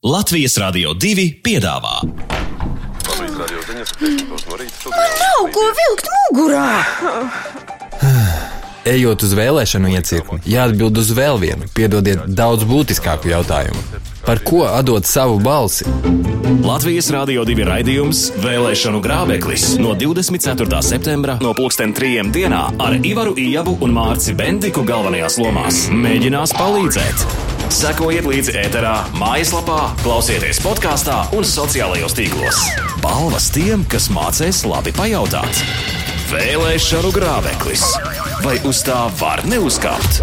Latvijas Rādio 2 piedāvā studijā. Nav ko vilkt mugurā! Ejot uz vēlēšanu iecirkni, jāatbild uz vēl vienu, piedodiet, daudz būtiskāku jautājumu. Par ko atdot savu balsi? Latvijas Rādio 2 raidījums Vēlēšanu grābeklis no 24. septembra no 2003. dienā ar Ivaru Ijabu un Mārci Bendiku galvenajās lomās. Mēģinās palīdzēt! Sekojiet līdzi ēterā, mājaslapā, klausieties podkāstā un sociālajos tīklos. Balvas tiem, kas mācīs labi pajautāt. Vēlēšanu grābeklis. Vai uz tā var neuzkāpt?